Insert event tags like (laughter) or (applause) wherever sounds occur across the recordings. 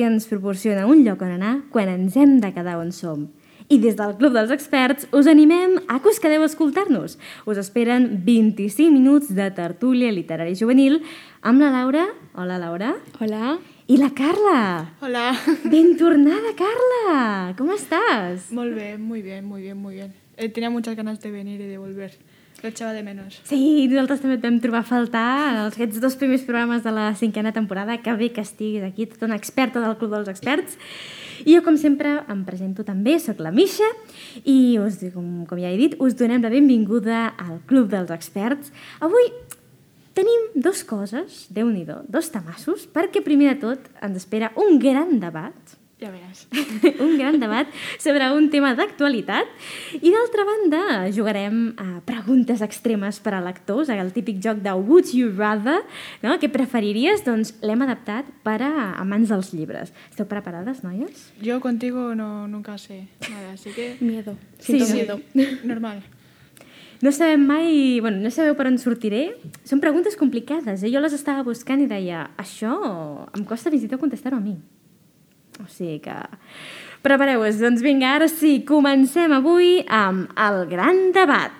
llegir ens proporciona un lloc on anar quan ens hem de quedar on som. I des del Club dels Experts us animem a que us quedeu a escoltar-nos. Us esperen 25 minuts de tertúlia literària juvenil amb la Laura. Hola, Laura. Hola. I la Carla. Hola. Ben tornada, Carla. ¿Cómo estás? Muy bien, muy bien, muy bien, muy bien. Eh, tenía muchas ganas de venir y de volver. Lo echaba de menos. Sí, nosaltres també et vam trobar a faltar en aquests dos primers programes de la cinquena temporada. Que bé que estiguis aquí, tota una experta del Club dels Experts. I jo, com sempre, em presento també, sóc la Misha, i us, com, com ja he dit, us donem la benvinguda al Club dels Experts. Avui tenim dos coses, déu nhi dos tamassos, perquè primer de tot ens espera un gran debat, Ja veràs. (laughs) un gran debat sobre un tema d'actualitat i d'altra banda jugarem a preguntes extremes per a lectors, el típic joc de Would You Rather, no? què preferiries? Doncs l'hem adaptat per a amants dels llibres. Esteu preparades, noies? Yo contigo no, nunca sé nada, así que... Miedo. Sí, sí. miedo. (laughs) Normal. No sabem mai... Bueno, no sabeu per on sortiré. Són preguntes complicades. Eh? Jo les estava buscant i deia això em costa fins i tot contestar-ho a mi. O sigui que... Prepareu-vos. Doncs vinga, ara sí, comencem avui amb el gran debat.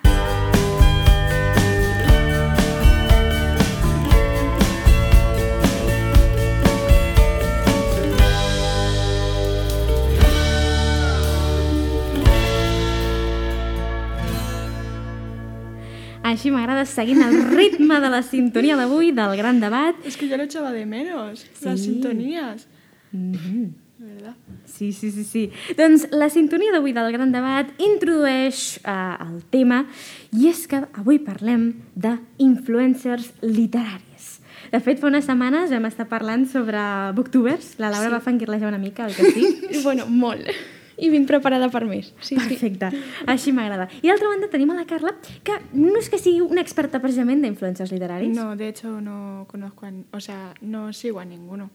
Així m'agrada seguint el ritme de la sintonia d'avui, del gran debat. Es que yo lo echaba de menos. Sí. sintonías. Mm De verdad. Sí, sí, sí, sí. Doncs la sintonia d'avui del gran debat introdueix eh, el tema i és que avui parlem d'influencers literaris. De fet, fa unes setmanes vam estar parlant sobre booktubers. La Laura Sí. va fangirlejar una mica, oi que sí? (laughs) Bueno, molt. I vinc preparada per més. Sí, sí. Perfecte, així m'agrada. I d'altra banda tenim a la Carla, que no és que sigui una experta precisament d'influencers literaris. No, de hecho no conozco a... O sea, no sigo a ninguno.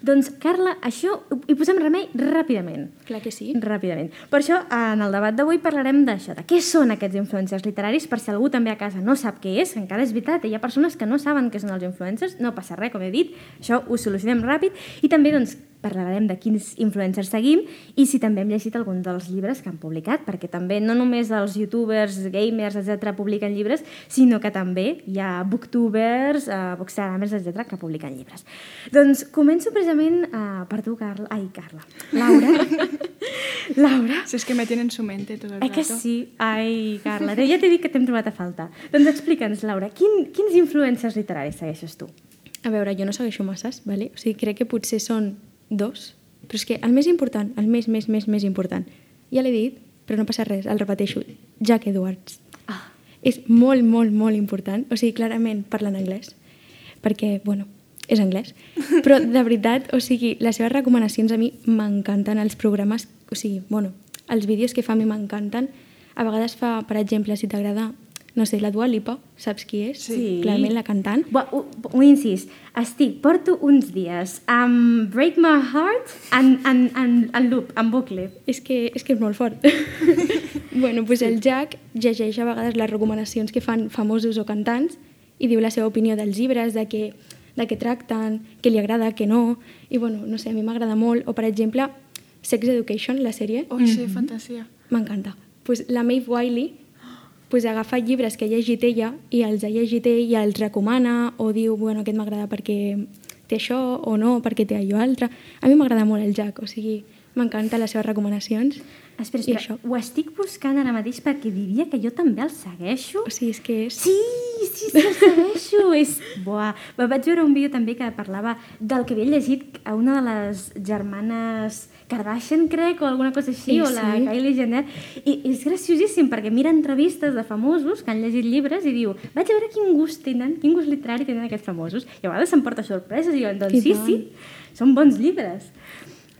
Doncs, Carla, això hi posem remei ràpidament. Clar que sí. Ràpidament. Per això, en el debat d'avui parlarem d'això, de què són aquests influencers literaris, per si algú també a casa no sap què és, encara és veritat, hi ha persones que no saben què són els influencers, no passa res, com he dit, això ho solucionem ràpid, i també doncs, parlarem de quins influencers seguim i si també hem llegit algun dels llibres que han publicat, perquè també no només els youtubers, gamers, etc publiquen llibres, sinó que també hi ha booktubers, uh, bookstagramers, etc que publiquen llibres. Doncs començo precisament uh, per tu, Carla. Ai, Carla. Laura. (laughs) Laura. Si es que me tiene en su mente todo el Eh rato. que sí? Ai, Carla, ja t'he dit que t'hem trobat a falta. Doncs explica'ns, Laura, quin, quins influencers literaris segueixes tu? A veure, jo no segueixo masses, vale? o sigui, crec que potser són dos, però és que el més important, el més, més, més, més important, ja l'he dit, però no passa res, el repeteixo, Jack Edwards. Ah, És molt, molt, molt important, o sigui, clarament parlen anglès, perquè, bueno, és anglès, però (laughs) de veritat, o sigui, les seves recomanacions a mi m'encanten, els programes, o sigui, bueno, els vídeos que fa a mi m'encanten, a vegades fa, per exemple, si t'agrada, no sé, la Dua Lipa, saps qui és? Sí. Clarament la cantant. Bo, un, un incís. Estic, porto uns dies amb Break My Heart en, en, en, en loop, en bucle. És que, és que és molt fort. (laughs) bueno, doncs el Jack llegeix a vegades les recomanacions que fan famosos o cantants i diu la seva opinió dels llibres, de què, de què tracten, què li agrada, què no. I bueno, no sé, a mi m'agrada molt. O per exemple, Sex Education, la sèrie, Oh, sí, fantasía. m'encanta. Pues la Maeve Wiley pues agafa llibres que ha llegit ella i els ha llegit ell i els recomana o diu, bueno, aquest m'agrada perquè té això o no, perquè té allò altre. A mi m'agrada molt el Jack, o sigui, m'encanten les seves recomanacions. Espera, espera, això. ho estic buscant ara mateix perquè diria que jo també el segueixo. O sigui, és que és... Sí, sí, sí, el segueixo. (laughs) és... Buah. Va- Vaig veure un vídeo també que parlava del que havia llegit a una de les germanes Kardashian, crec, o alguna cosa així, Sí, o la sí. Kylie Jenner. I és graciosíssim perquè mira entrevistes de famosos que han llegit llibres i diu vaig a veure quin gust tenen, quin gust literari tenen aquests famosos. I a vegades s'emporta sorpreses i jo, doncs sí, tant. sí, són bons llibres.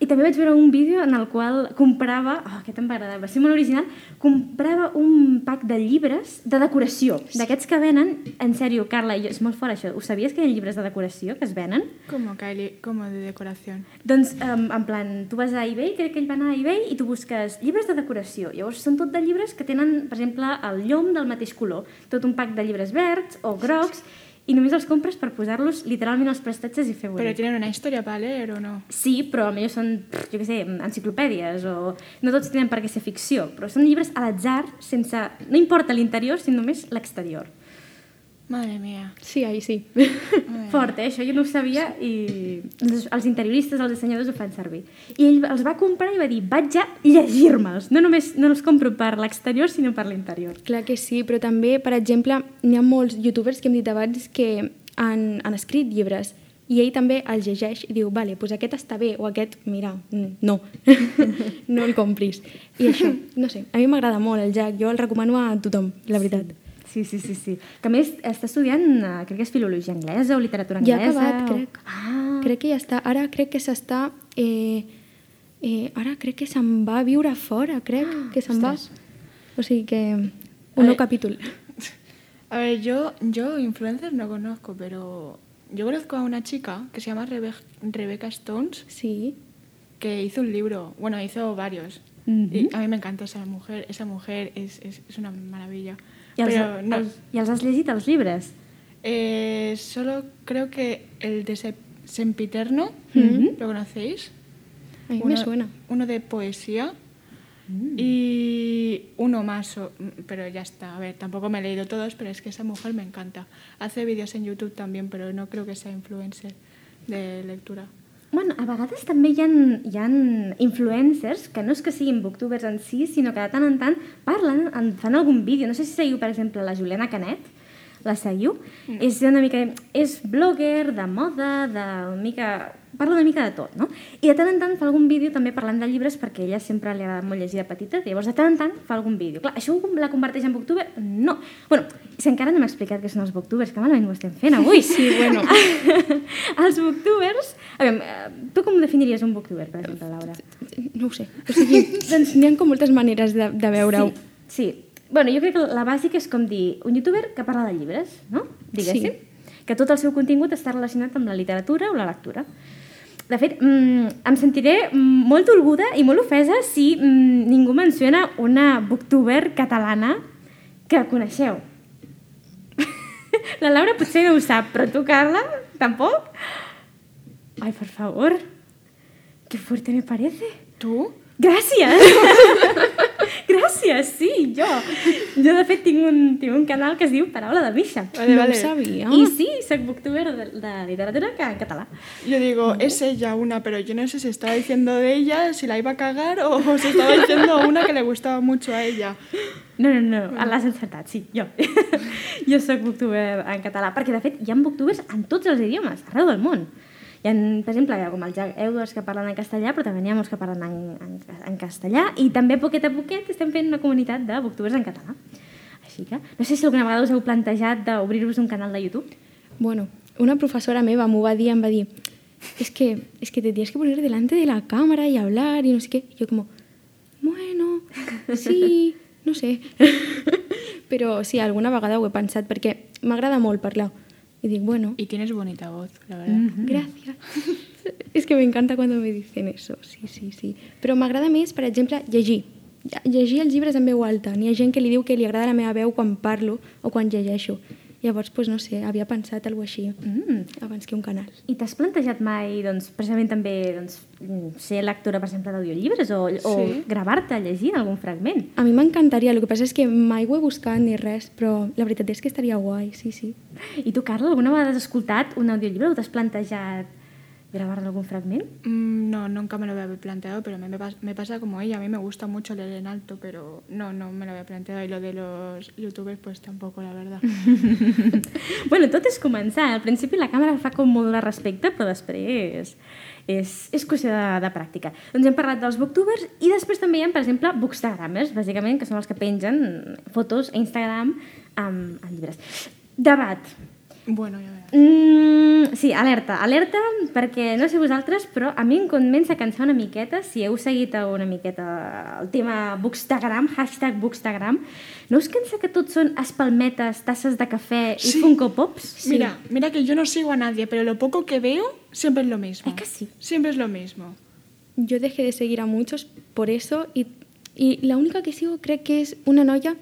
I també vaig veure un vídeo en el qual comprava, oh, aquest em va agradar, va ser molt original, comprava un pack de llibres de decoració, d'aquests que venen, en sèrio, Carla, és molt fort això, ho sabies que hi ha llibres de decoració que es venen? Como Kylie, como de decoración. Doncs, um, en plan, tu vas a eBay, crec que ell va anar a eBay, i tu busques llibres de decoració. Llavors, són tot de llibres que tenen, per exemple, el llom del mateix color. Tot un pack de llibres verds o grocs, i només els compres per posar-los literalment als prestatges i fer Pero bonic. tienen una historia para leer o no. Sí, però potser són, jo què sé, enciclopèdies o... No tots tenen per què ser ficció, però són llibres a l'atzar sense... No importa l'interior, sinó només l'exterior. Madre mía. Sí, ahí sí. Fort, eh? Això jo no ho sabia i els, els interioristes, els dissenyadors ho fan servir. I ell els va comprar i va dir, vaig a llegir-me'ls. No només no els compro per l'exterior, sinó per l'interior. Clar que sí, però també, per exemple, n'hi ha molts youtubers que hem dit abans que han, han escrit llibres i ell també els llegeix i diu, vale, doncs aquest està bé, o aquest, mira, no, (laughs) no el compris. I això, no sé, a mi m'agrada molt el Jack, jo el recomano a tothom, la veritat. Sí, sí, sí, sí. Que a més està estudiant, eh, crec que és filologia anglesa o literatura Ja ha anglesa. acabat, o- crec. Ah, Crec que ja està, ara crec que s'està... Eh, eh, ara crec que se'n va a viure fora, crec que se'n va. O sigui que... Un nou capítol. (laughs) A ver, yo, yo influencers no conozco, pero yo conozco a una chica que se llama Rebe- Rebecca Stones, Sí. que hizo un libro, bueno, hizo varios. Y a mí me encanta esa mujer, esa mujer es, es, es una maravilla. I els, Pero no, els, I els has llegit, els llibres? eh, solo creo que el de Se- Sempiterno, Ujú. ¿lo conocéis? A Uno- me suena. Uno de poesía Mm. y uno más, o- pero ya está. A ver, tampoco me he leído todos, pero es que esa mujer me encanta. Hace vídeos en YouTube también, pero no creo que sea influencer de lectura. Bueno, a vegades també hi ha, hi ha influencers que no és que siguin booktubers en si, sinó que de tant en tant parlen, en, fan algun vídeo. No sé si seguiu, per exemple, la Juliana Canet, la seguiu? Mm. És una mica... És blogger de moda, de una mica... Parla una mica de tot, no? I de tant en tant fa algun vídeo també parlant de llibres perquè ella sempre li agrada molt llegir de petita, llavors de tant en tant fa algun vídeo. Clar, això la converteix en booktuber? No. Bueno, si encara no m'ha explicat què són els booktubers, que malament ho estem fent avui. Sí, bueno. (laughs) els booktubers... A veure, eh, tu com definiries un booktuber, per exemple, Laura? No ho sé. O sigui, doncs n'hi ha com moltes maneres de, de veure-ho. Sí, sí. Bueno, jo crec que la bàsica és com dir un youtuber que parla de llibres, no? Diguéssim. Que tot el seu contingut està relacionat amb la literatura o la lectura. De fet, mm, em sentiré molt dolguda i molt ofesa si mm, ningú menciona una booktuber catalana que coneixeu. (laughs) la Laura potser no ho sap, però tu, Carla, tampoc? Ai, por favor. Qué fuerte me parece. ¿Tú? Gràcies! (laughs) Gràcies, sí, jo. Jo, de fet, tinc un, tinc un canal que es diu Paraula de Misha. Vale, no vale. ho sabia. I sí, soc booktuber de, de literatura que en català. Yo digo, es ella una, pero yo no sé si estaba diciendo de ella, si la iba a cagar o (laughs) se estaba diciendo una que le gustaba mucho a ella. No, no, no, l'has encertat, sí, jo. (laughs) jo sóc booktuber en català, perquè de fet hi ha booktubers en tots els idiomes, arreu del món. Hi ha, per exemple, com el Jack Edwards que parlen en castellà, però també n'hi ha molts que parlen en, en, en castellà, i també poquet a poquet estem fent una comunitat de booktubers en català. Així que, no sé si alguna vegada us heu plantejat d'obrir-vos un canal de YouTube. Bueno, una profesora meva m'ho va dir, em va dir es que, es que te tienes que poner delante de la cámara y hablar y no sé qué. Y yo como, bueno, sí, no sé. (laughs) Però sí, alguna vegada ho he pensat perquè m'agrada molt parlar. Y digo, bueno, Y tienes bonita voz, la verdad. gracias. (laughs) És que m'encanta quan me dicen eso, sí, sí, sí. Però m'agrada més, per exemple, llegir. Llegir els llibres en veu alta. N'hi ha gent que li diu que li agrada la meva veu quan parlo o quan llegeixo. Llavors, doncs, no sé, havia pensat alguna així, Mm. abans que un canal. I t'has plantejat mai, doncs, precisament també, doncs, ser lectora, per exemple, d'audiollibres o, o Sí. gravar-te llegint algun fragment? A mi m'encantaria, el que passa és que mai ho he buscat ni res, però la veritat és que estaria guai, sí, sí. I tu, Carla, alguna vegada has escoltat un audiollibre o t'has plantejat gravar algun fragment? Mm, No, nunca me lo había planteado, pero me, me me pasa como ella. A mí me gusta mucho leer en alto, pero no, no me lo había planteado. Y lo de los youtubers, pues tampoco, la verdad. (laughs) (laughs) bueno, tot és començar. Al principi la càmera fa com molt de respecte, però després és, és qüestió de, de pràctica. Doncs hem parlat dels booktubers i després també hi ha, per exemple, bookstagramers, bàsicament, que són els que pengen fotos a Instagram amb, amb llibres. Debat. Bueno, ya verás. Mm, sí, alerta, alerta, perquè no sé vosaltres, però a mi em comença a cansar una miqueta, si heu seguit una miqueta el tema Bookstagram, hashtag Bookstagram, no us cansa que tots són espalmetes, tasses de cafè i Sí. Funko Pops? Mira, mira que yo no sigo a nadie, pero lo poco que veo siempre es lo mismo. Es que sí. Siempre es lo mismo. Yo dejé de seguir a muchos por eso y, y la única que sigo creo que es una noia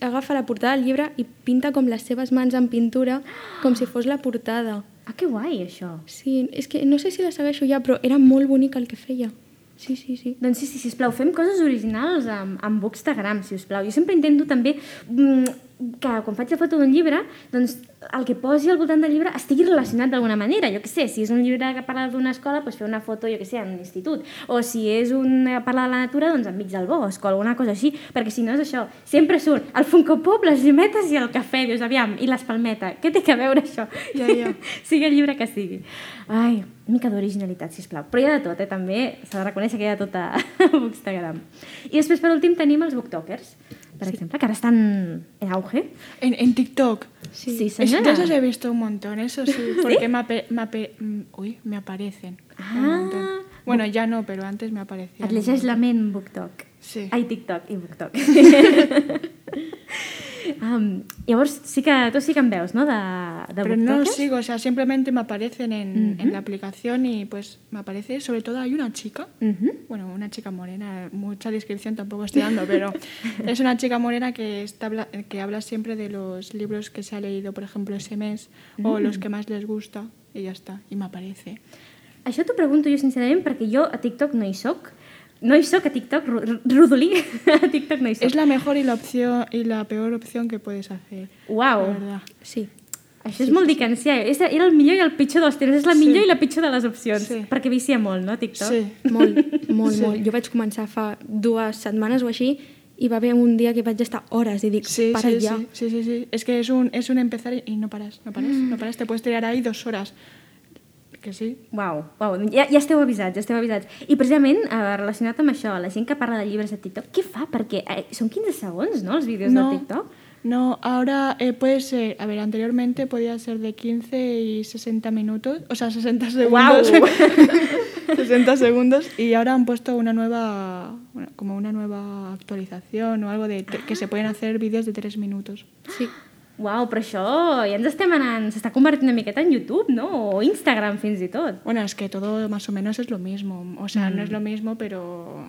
agafa la portada del llibre i pinta com les seves mans en pintura, com si fos la portada. Ah, que guai, això. Sí, és que no sé si la segueixo ja, però era molt bonic el que feia. Sí, sí, sí. Doncs sí, sí, sisplau, fem coses originals amb, amb Bookstagram, si us plau. Jo sempre intento també mm, que quan faig la foto d'un llibre, doncs el que posi al voltant del llibre estigui relacionat d'alguna manera. Jo que sé, si és un llibre que parla d'una escola, doncs fer una foto, jo que sé, en un institut. O si és un que parla de la natura, doncs enmig del bosc o alguna cosa així. Perquè si no és això, sempre surt el Funko Pop, les llimetes i el cafè. Dius, aviam, i l'espalmeta. Què té a veure això? Ja, ja. (laughs) sigui el llibre que sigui. Ai, una mica d'originalitat, sisplau. Però hi ha de tot, eh? també s'ha de reconèixer que hi ha de tot a (laughs) Bookstagram. I després, per últim, tenim els booktokers, per exemple, que ara estan en auge. En, en TikTok. Sí, sí Es- señora. de esos he visto un montón, eso (laughs) sí, porque me, ape- me ape- mm, uy, me aparecen. Ah. Bueno, ya no, pero antes me aparecían. Et llegeix la ment BookTok. Sí. Ai, TikTok i BookTok. (laughs) um, llavors, sí que, tu sí que em veus, no?, de, de Pero no booktokers? sigo, o sea, simplemente me aparecen en, Ujú. en la aplicación y pues me aparece, sobre todo hay una chica, Mhm. bueno, una chica morena, mucha descripción tampoco estoy dando, pero (laughs) es una chica morena que, está, que habla siempre de los libros que se ha leído, por ejemplo, ese mes, o Mm. los que más les gusta, y ya está, y me aparece. Això t'ho pregunto jo sincerament perquè jo a TikTok no hi soc. No hi soc a TikTok, Rodolí, a (laughs) TikTok no hi soc. Es la mejor y la opción y la peor opción que puedes hacer. Verdad. Sí. això és molt dicancià. És- Era el millor i el pitjor dels temps. És la millor Sí. i la pitjor de les opcions. Sí. Perquè vicia molt, no, TikTok? Sí. Molt, molt, Sí. molt. Jo vaig començar fa dues setmanes o així i va haver un dia que vaig estar hores i dic, Sí, para sí, ja. sí, sí, sí, sí. Es que es un, es un empezar y, y no paras, no paras, no paras. Te puedes tirar ahí dos horas. Que sí. Uau, uau, ja, ja esteu avisats, ja esteu avisats. I precisament, eh, relacionat amb això, la gent que parla de llibres a TikTok, què fa? Perquè eh, són 15 segons, no?, els vídeos No, de TikTok. no, ahora eh, puede ser, a ver, anteriormente podía ser de 15 y 60 minutos, o sea, 60 segundos. (laughs) 60 segundos y ahora han puesto una nueva, bueno, como una nueva actualización o algo de que se pueden hacer vídeos de 3 minutos. Sí. Uau, però això ja ens estem anant... S'està convertint una miqueta en YouTube, no? O Instagram, fins i tot. Bueno, es que todo más o menos es lo mismo, o sea, no es lo mismo, pero...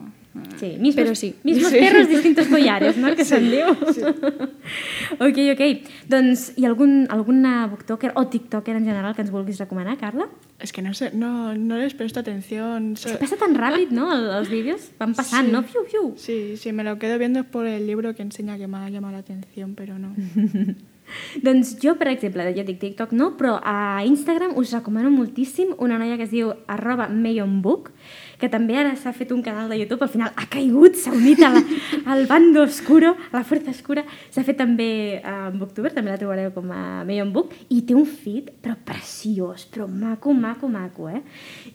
Sí, mismos, Però sí. mismos Sí. perros, distintos collares, no? Que se'n diu. (laughs) ok, ok. Doncs hi ha algun, alguna booktoker o tiktoker en general que ens vulguis recomanar, Carla? Es que no sé, no, no les presto atención. So- Es que passa tan ràpid, no?, el- els vídeos. Van passant, Sí. no? Fiu, fiu. Sí, sí, me lo quedo viendo es por el libro que enseña que me ha llamado la atención, pero no. (laughs) (laughs) Doncs jo, per exemple, ja dic TikTok no, però a Instagram us recomano moltíssim una noia que es diu arroba mayonbook, que també ara s'ha fet un canal de YouTube, al final ha caigut, s'ha unit a la, (laughs) al bando oscuro, a la fuerza oscura, s'ha fet també a Booktuber, també la trobareu com a mayonbook, i té un feed, però preciós, però maco, maco, maco, eh?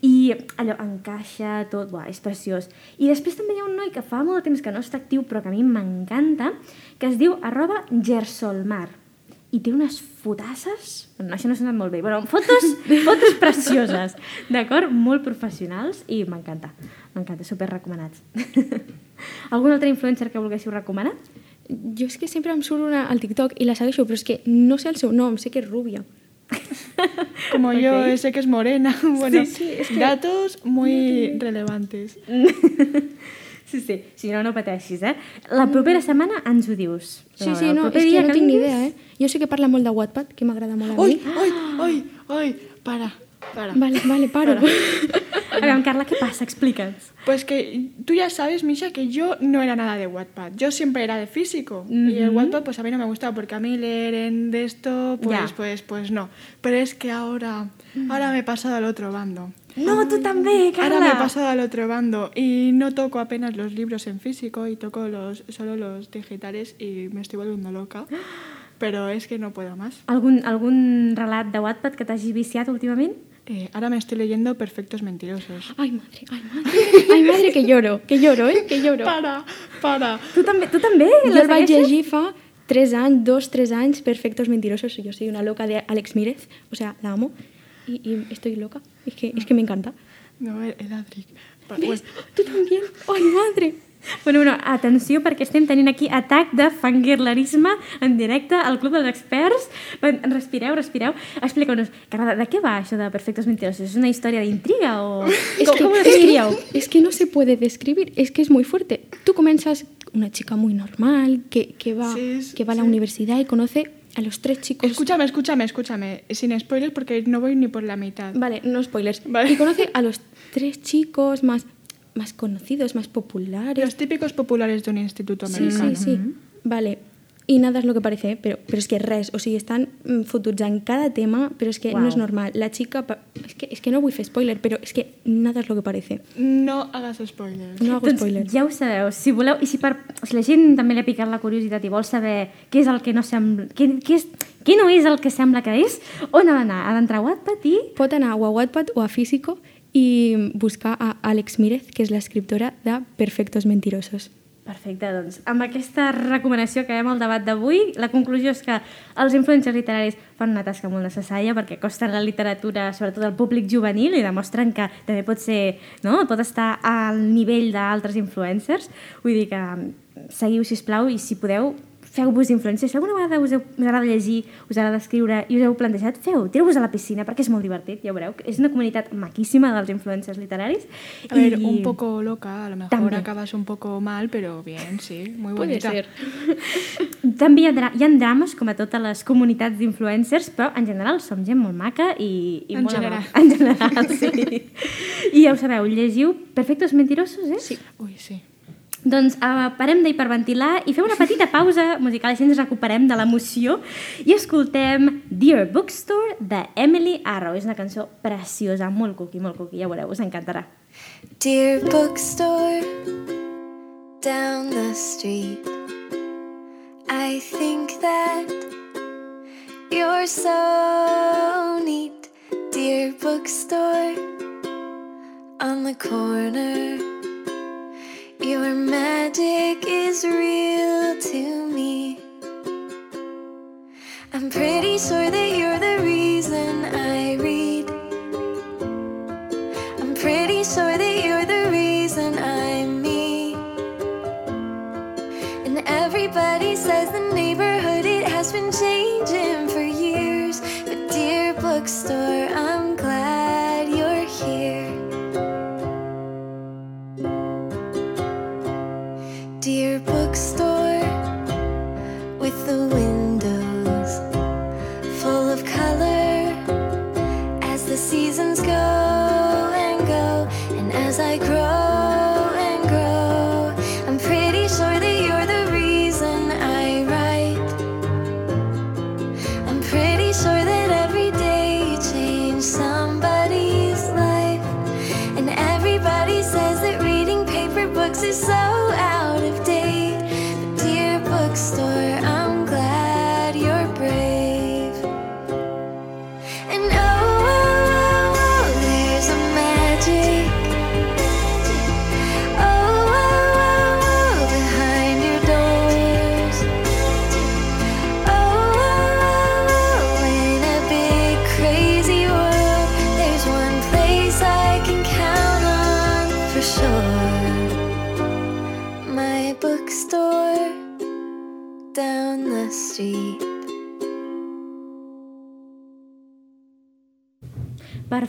I allò encaixa tot, buah, és preciós. I després també hi ha un noi que fa molt de temps que no està actiu, però que a mi m'encanta, que es diu arroba gersolmar i té unes fotasses, no, això no sona molt bé, però fotos, (laughs) fotos precioses, d'acord? Molt professionals i m'encanta, m'encanta, super recomanats. (laughs) Algun altre influencer que volguéssiu recomanar? Jo és que sempre em surt una al TikTok i la segueixo, però és que no sé el seu nom, sé que és rúbia. (laughs) Como yo Ok. sé que es morena, bueno, sí, es que- datos muy relevantes. Sí, sí, si no, no pateixis, eh? La propera setmana ens ho dius. Sí, sí, no, és que no tinc ni idea, eh? Jo sé que parla molt de Wattpad, que m'agrada molt a ¡Ay, mi. ay, ay, ay! Para, para. Vale, vale, paro. (laughs) A veure, Carla, què passa? Explica'ns. Pues que tú ya sabes, Misha, que yo no era nada de Wattpad. Yo siempre era de físico. Y el Ujú. Wattpad, pues a mí no me gustaba, porque a mí leer en de esto, pues, Ya. pues, pues no. Pero es que ahora, ahora me he pasado al otro bando. No, tu també, Carla! Ahora me he pasado al otro bando y no toco apenas los libros en físico y toco los, solo los digitales y me estoy volviendo loca. Pero es que no puedo más. Algun, algun relat de Wattpad que t'hagi viciat últimament? Eh, ahora me estoy leyendo Perfectos Mentirosos. Ay, madre, ay, madre. Ay, madre, que lloro, que lloro, eh? Que lloro. Para, para. Tu també, tu també? Jo el vaig llegir fa 3 anys, 2, 3 anys, Perfectos Mentirosos. Yo soy una loca de Alex Mírez, o sea, la amo. Y, y estoy loca, es que, es que me encanta. No, el, el Adric. Pues. Tú también. Ay, madre. Bueno, bueno, atenció perquè estem tenint aquí atac de fangirlerisme en directe al Club dels Experts. Respireu, respireu. Explica'ns, Carla, de què va això de Perfectos Mentirosos? ¿Es una història d'intriga o...? (laughs) Es Com, que, com ho es, que, descrivíeu? es que no se puede describir, es que es muy fuerte. Tú comienzas una chica muy normal que, que va, Sí, es- que va a la sí. universidad y conoce a los tres chicos. Escúchame, escúchame, escúchame. Sin spoilers porque no voy ni por la mitad. Vale, no spoilers. Vale. Y conoce a los tres chicos más, más conocidos, más populares. Los típicos populares de un instituto Sí, americano. sí, sí. Vale. Y nada es lo que parece, ¿eh? pero, pero es que res, o sigui, estan mm, fotuts en cada tema, però és que no Uau. és normal. La chica, pa- és que, és que no vull fer spoiler, però és que nada es lo que parece. No hagas spoilers. No hago Doncs spoiler. ja ho sabeu, si voleu, i si, per, si la gent també li ha picat la curiositat i vol saber què és el que no sembla, què, què, és, què no és el que sembla que és, on ha d'anar? Ha d'entrar a Wattpad i... Pot anar o a Wattpad o a Físico i buscar a Àlex Mírez, que és l'escriptora de Perfectos Mentirosos. Perfecte, doncs amb aquesta recomanació acabem el debat d'avui. La conclusió és que els influencers literaris fan una tasca molt necessària perquè costen la literatura, sobretot al públic juvenil, i demostren que també pot ser, no? pot estar al nivell d'altres influencers. Vull dir que seguiu, si plau i si podeu, feu-vos influencers. Si alguna vegada us, heu, us agrada llegir, us agrada escriure i us heu plantejat, feu, tireu-vos a la piscina perquè és molt divertit, ja ho veureu. que És una comunitat maquíssima dels influencers literaris. A ver, un poco loca, a lo mejor También. acabas un poco mal, pero bien, sí, muy Puede bonita. ser. (laughs) També hi ha, hi ha drames, com a totes les comunitats d'influencers, però en general som gent molt maca i, i En molt general. amable. En general, sí. (laughs) I ja ho sabeu, llegiu Perfectos Mentirosos, eh? Sí. Uy, sí. Doncs uh, parem d'hiperventilar i fem una petita pausa musical, així ens recuperem de l'emoció i escoltem Dear Bookstore de Emily Arrow. És una cançó preciosa, molt cuqui, molt cuqui, ja veureu, us encantarà. Dear bookstore down the street, I think that you're so neat. Dear bookstore on the corner, your magic is real to me. I'm pretty sure that you're the reason I read. I'm pretty sure that you're the reason I'm me. And everybody says the neighborhood it has been changing for years. But dear bookstore,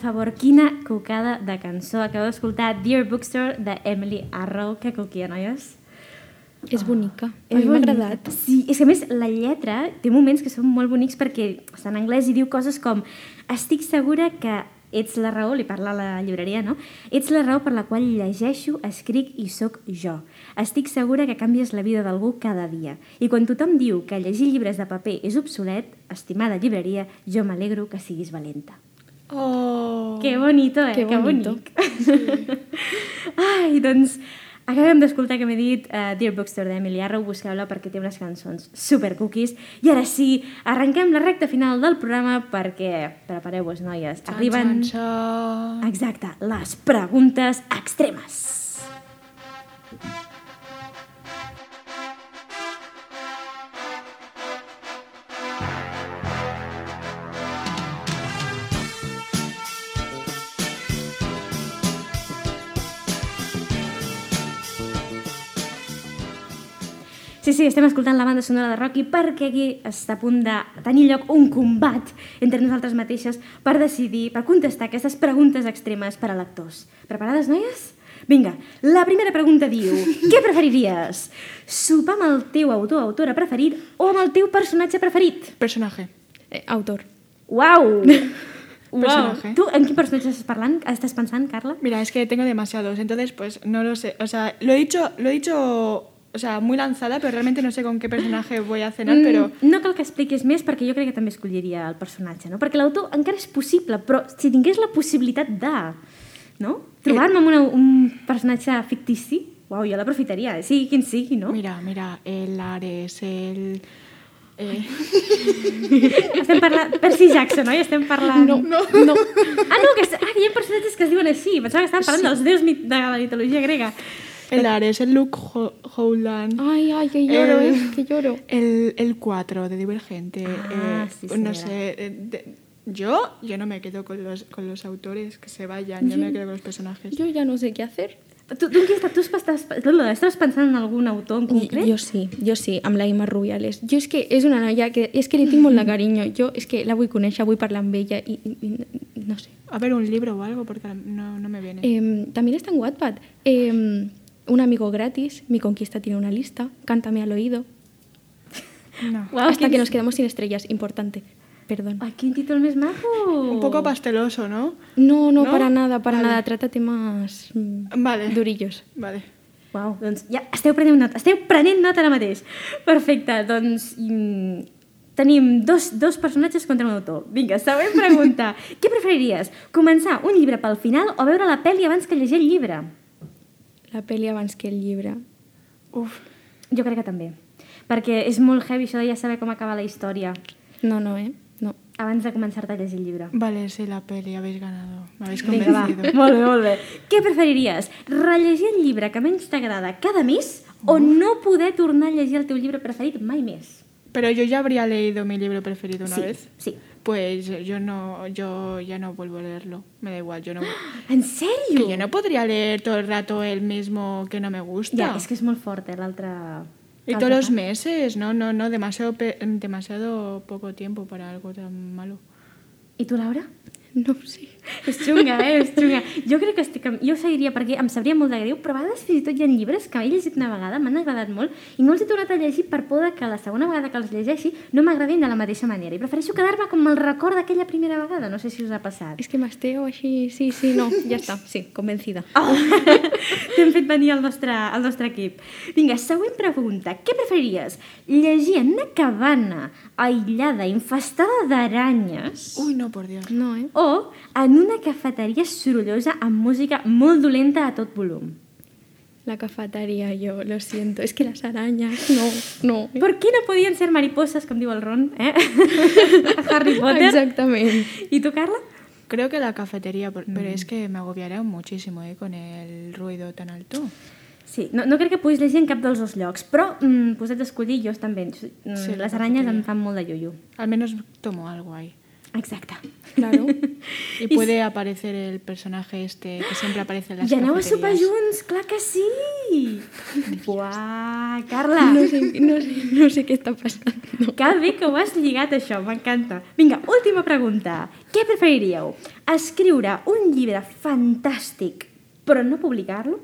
favor, quina cocada de cançó. Acabeu d'escoltar Dear Bookstore de Emily Arrow. Que coquia, noies. És bonica. A És mi m'ha bonica. agradat. Sí, és que a més la lletra té moments que són molt bonics perquè està en anglès i diu coses com estic segura que ets la raó, li parla a la llibreria, no? Ets la raó per la qual llegeixo, escric i sóc jo. Estic segura que canvies la vida d'algú cada dia. I quan tothom diu que llegir llibres de paper és obsolet, estimada llibreria, jo m'alegro que siguis valenta. Oh. Que bonito, eh? Que Que bonito. bonic. (laughs) Ai, doncs, acabem d'escoltar que m'he dit uh, Dear Bookstore d'Emily Arrow, busqueu-la perquè té unes cançons super cookies. I ara sí, arrenquem la recta final del programa perquè, prepareu-vos, noies, Chan, arriben... chan, chan. Exacte, les preguntes extremes. Sí, sí, estem escoltant la banda sonora de Rocky perquè aquí està a punt de tenir lloc un combat entre nosaltres mateixes per decidir, per contestar aquestes preguntes extremes per a lectors. Preparades, noies? Vinga, la primera pregunta diu (laughs) Què preferiries? Sopar amb el teu autor o autora preferit o amb el teu personatge preferit? Personaje. Eh, autor. Uau! (laughs) Personaje. Tu en quin personatge estàs parlant? Estàs pensant, Carla? Mira, es que tengo demasiados, entonces pues no lo sé. O sea, lo he dicho, lo he dicho, o sea, muy lanzada, pero realmente no sé con qué personaje voy a cenar, pero Mm, no cal que expliquis més perquè jo crec que també escolliria el personatge, no? Perquè l'autor encara és possible, però si tingués la possibilitat de... No? Trobar-me amb una, un personatge fictici, uau, jo l'aprofitaria, eh? sigui quin sigui, no? mira, mira, el Ares, el... eh, (laughs) Estem parlant... Percy Jackson, oi? Estem parlant... No, no. no. Ah, no, que, ah, que hi ha personatges que es diuen així. Pensava que estàvem parlant dels déus de la mitologia grega. El Ares, el Luke Ho- Howland, Ay, ay, que lloro, Eh, eh, que lloro. el, el 4 de Divergente. Ah, eh, sí, no señora. sé, eh, de- yo, yo no me quedo con los, con los autores, que se vayan, yo me quedo con los personajes. Yo ya no sé qué hacer. Tu, tu, qui estàs, tu estàs, estàs pensant en algun autor en concret? Jo sí, jo sí, amb la Imma Rubiales. Jo és que és una noia que... És que li tinc molt de carinyo. Jo és que la vull conèixer, vull parlar amb ella i, i, i no sé. A ver, un libro o algo, porque no, no me viene. Eh, también está en Wattpad. Eh, un amigo gratis, mi conquista tiene una lista, cántame al oído. no. Uau, (laughs) Hasta que nos quedemos sin estrellas, importante. Perdón. Ai, quin títol més maco! Un poco pasteloso, ¿no? No, no, ¿No? para nada, para Vale. nada. Trata temas mm, Vale. durillos. Vale. Uau, doncs ja esteu prenent nota, esteu prenent nota ara mateix. Perfecte, doncs mm, tenim dos, dos personatges contra un autor. Vinga, següent pregunta. (laughs) Què preferiries? Començar un llibre pel final o veure la pel·li abans que llegir el llibre? La peli abans que el llibre. Uf. Jo crec que també. Perquè és molt heavy això de ja saber com acaba la història No, no, eh? No. abans de començar-te a llegir el llibre. Vale, sí, la peli, habéis ganado. Me habéis Vinga, va. convencido. (laughs) Molt bé, molt bé. Què preferiries? Rellegir el llibre que menys t'agrada cada mes o no poder tornar a llegir el teu llibre preferit mai més? Pero yo ya habría leído mi libro preferido una sí, vez. Sí. Pues yo no, yo ya no vuelvo a leerlo. Me da igual, yo no. (gasps) En sèrio? Que yo no podría leer todo el rato el mismo que no me gusta. Ja, és que és molt fort, eh, l'altre... Y todos los meses, no, no, no, demasiado, pe- demasiado poco tiempo para algo tan malo. I tu, Laura? No sé. És xunga, eh? És xunga. Jo crec que estic... Jo ho seguiria perquè em sabria molt de greu, però a vegades fins i tot hi ha llibres que he llegit una vegada, m'han agradat molt, i no els he tornat a llegir per por de que la segona vegada que els llegeixi no m'agradin de la mateixa manera. I prefereixo quedar-me com el record d'aquella primera vegada. No sé si us ha passat. Es que masteo així, sí, sí, no, ya está, sí, convencida. (laughs) Oh, T'hem fet venir al nostre, al nostre equip. Vinga, següent pregunta. Què preferiries? Llegir en una cabana aïllada, infestada d'aranyes Uy, no, por Dios. No, eh? o en una cafeteria sorollosa amb música molt dolenta a tot volum? La cafetería, yo lo siento. Es que las arañas, no, no. eh? Per què no podien ser mariposas, com diu el Ron, eh? A (laughs) Harry Potter. Exactament. I tu, Carla? Creo que la cafetería, pero Mm. es que me muchísimo ¿eh? con el ruido tan alto. Sí, no, no crec que puguis llegir en cap dels dos llocs, però mm, posats a escollir, jo també. Mm, Sí, les aranyes em cafeteria. fan molt de iuiu. Al menos tomo algo ahí. Exacte. Claro. (laughs) Y puede aparecer el personaje este que siempre aparece en las I aneu a sopar junts, clar que sí! Buah, Carla! No sé, no sé, no sé què està passant. Que bé que ho has lligat, això, m'encanta. Vinga, última pregunta. Què preferiríeu? Escriure un llibre fantàstic però no publicar-lo?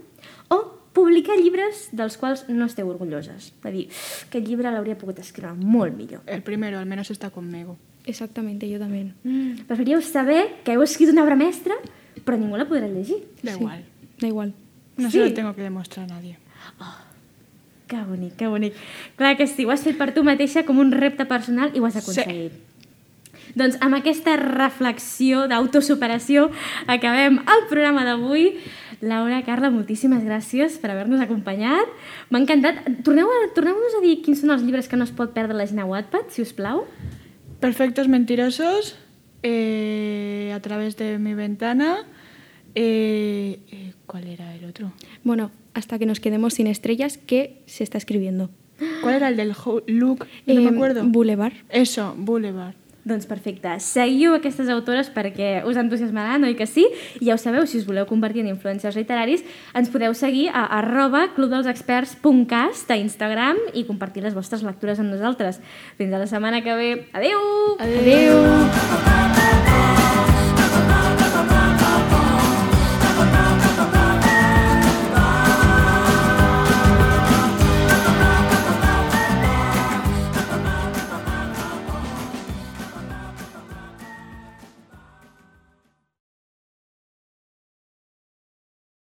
O publicar llibres dels quals no esteu orgulloses? És a dir, aquest llibre l'hauria pogut escriure molt millor. El primero, al menos está conmigo. Exactamente, yo también. Mm. Preferiríeu saber que heu escrit una obra mestra però ningú la podrà llegir? Da Sí. igual. Da igual. No Sí. se lo tengo que demostrar a nadie. Que bonic, que bonic. Clar que sí, ho has fet per tu mateixa com un repte personal i ho has aconseguit. Doncs amb aquesta reflexió d'autosuperació acabem el programa d'avui. Laura, Carla, moltíssimes gràcies per haver-nos acompanyat. M'ha encantat. Torneu a- Torneu-nos a dir quins són els llibres que no es pot perdre la gent a Wattpad, si us plau. Perfectos mentirosos, eh, a través de mi ventana. eh, eh, ¿Cuál era el otro? Bueno, hasta que nos quedemos sin estrellas, ¿qué se está escribiendo? ¿Cuál era el del? No me Eh, acuerdo. Boulevard. Eso, Boulevard. Doncs perfecte. Seguiu aquestes autores perquè us entusiasmaran, oi que sí? I ja ho sabeu, si us voleu convertir en influencers literaris, ens podeu seguir a arroba clubdelsexperts.cast a Instagram i compartir les vostres lectures amb nosaltres. Fins a la setmana que ve. Adeu! Adéu!